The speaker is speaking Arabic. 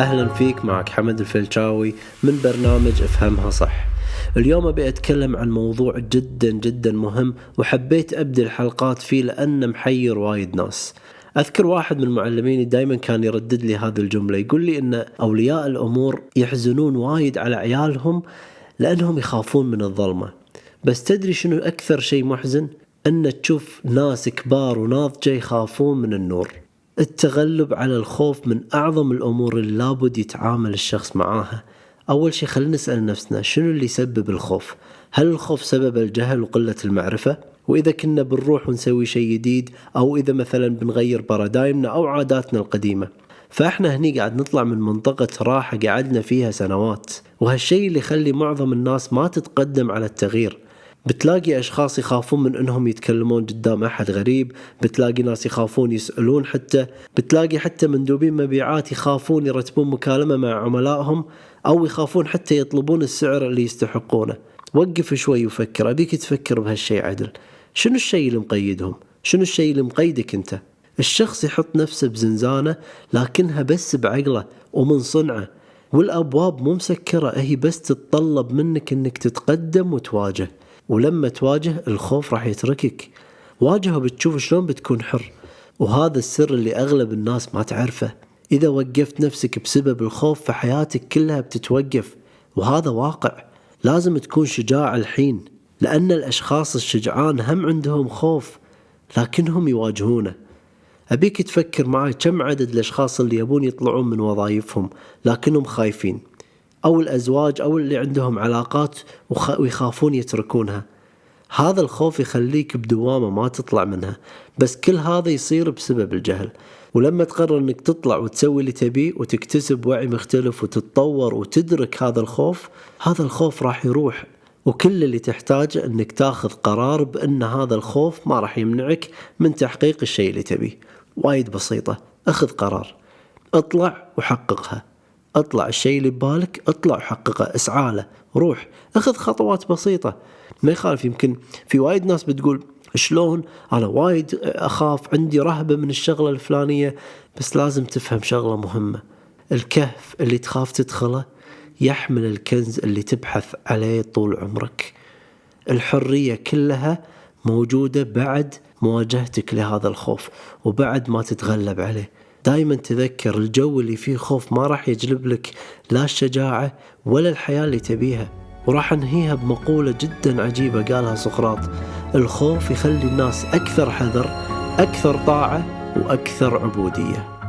أهلا فيك معك حمد الفلشاوي من برنامج أفهمها صح. اليوم أبي أتكلم عن موضوع جدا جدا مهم وحبيت أبدي الحلقات فيه لأنه محير وايد ناس. أذكر واحد من معلميني دايما كان يردد لي هذه الجملة يقول لي أن أولياء الأمور يحزنون وايد على عيالهم لأنهم يخافون من الظلمة. بس تدري شنو أكثر شيء محزن؟ أن تشوف ناس كبار وناضجة يخافون من النور. التغلب على الخوف من أعظم الأمور اللي لابد يتعامل الشخص معاها. أول شيء خلينا نسأل نفسنا شنو اللي يسبب الخوف؟ هل الخوف سبب الجهل وقلة المعرفة؟ وإذا كنا بنروح ونسوي شيء جديد أو إذا مثلا بنغير بارادايمنا أو عاداتنا القديمة. فإحنا هني قاعد نطلع من منطقة راحة قعدنا فيها سنوات. وهالشيء اللي يخلي معظم الناس ما تتقدم على التغيير. بتلاقي أشخاص يخافون من أنهم يتكلمون قدام أحد غريب بتلاقي ناس يخافون يسألون حتى بتلاقي حتى مندوبين مبيعات يخافون يرتبون مكالمة مع عملائهم أو يخافون حتى يطلبون السعر اللي يستحقونه. وقف شوي وفكر أبيك تفكر بهالشيء عدل. شنو الشيء اللي مقيدهم؟ شنو الشيء اللي مقيدك أنت؟ الشخص يحط نفسه بزنزانة لكنها بس بعقله ومن صنعه والأبواب مو مسكرة هي بس تتطلب منك أنك تتقدم وتواجه. ولما تواجه الخوف راح يتركك. واجهه بتشوف شلون بتكون حر وهذا السر اللي أغلب الناس ما تعرفه. إذا وقفت نفسك بسبب الخوف فحياتك كلها بتتوقف وهذا واقع. لازم تكون شجاع الحين لأن الأشخاص الشجعان هم عندهم خوف لكنهم يواجهونه. أبيك تفكر معي كم عدد الأشخاص اللي يبون يطلعون من وظائفهم لكنهم خايفين. أو الأزواج أو اللي عندهم علاقات ويخافون يتركونها. هذا الخوف يخليك بدوامة ما تطلع منها بس كل هذا يصير بسبب الجهل. ولما تقرر إنك تطلع وتسوي اللي تبيه وتكتسب وعي مختلف وتتطور وتدرك هذا الخوف هذا الخوف راح يروح. وكل اللي تحتاجه إنك تاخذ قرار بأن هذا الخوف ما راح يمنعك من تحقيق الشيء اللي تبيه. وايد بسيطة. أخذ قرار. اطلع وحققها. اطلع الشيء اللي ببالك اطلع وحققه اسعى له روح اخذ خطوات بسيطة. ما يخالف يمكن في وايد ناس بتقول شلون؟ أنا وايد أخاف عندي رهبة من الشغلة الفلانية. بس لازم تفهم شغلة مهمة. الكهف اللي تخاف تدخله يحمل الكنز اللي تبحث عليه طول عمرك. الحرية كلها موجودة بعد مواجهتك لهذا الخوف وبعد ما تتغلب عليه. دائما تذكر الجو اللي فيه خوف ما راح يجلب لك لا الشجاعة ولا الحياة اللي تبيها. وراح أنهيها بمقولة جدا عجيبة قالها سقراط. الخوف يخلي الناس أكثر حذر أكثر طاعة وأكثر عبودية.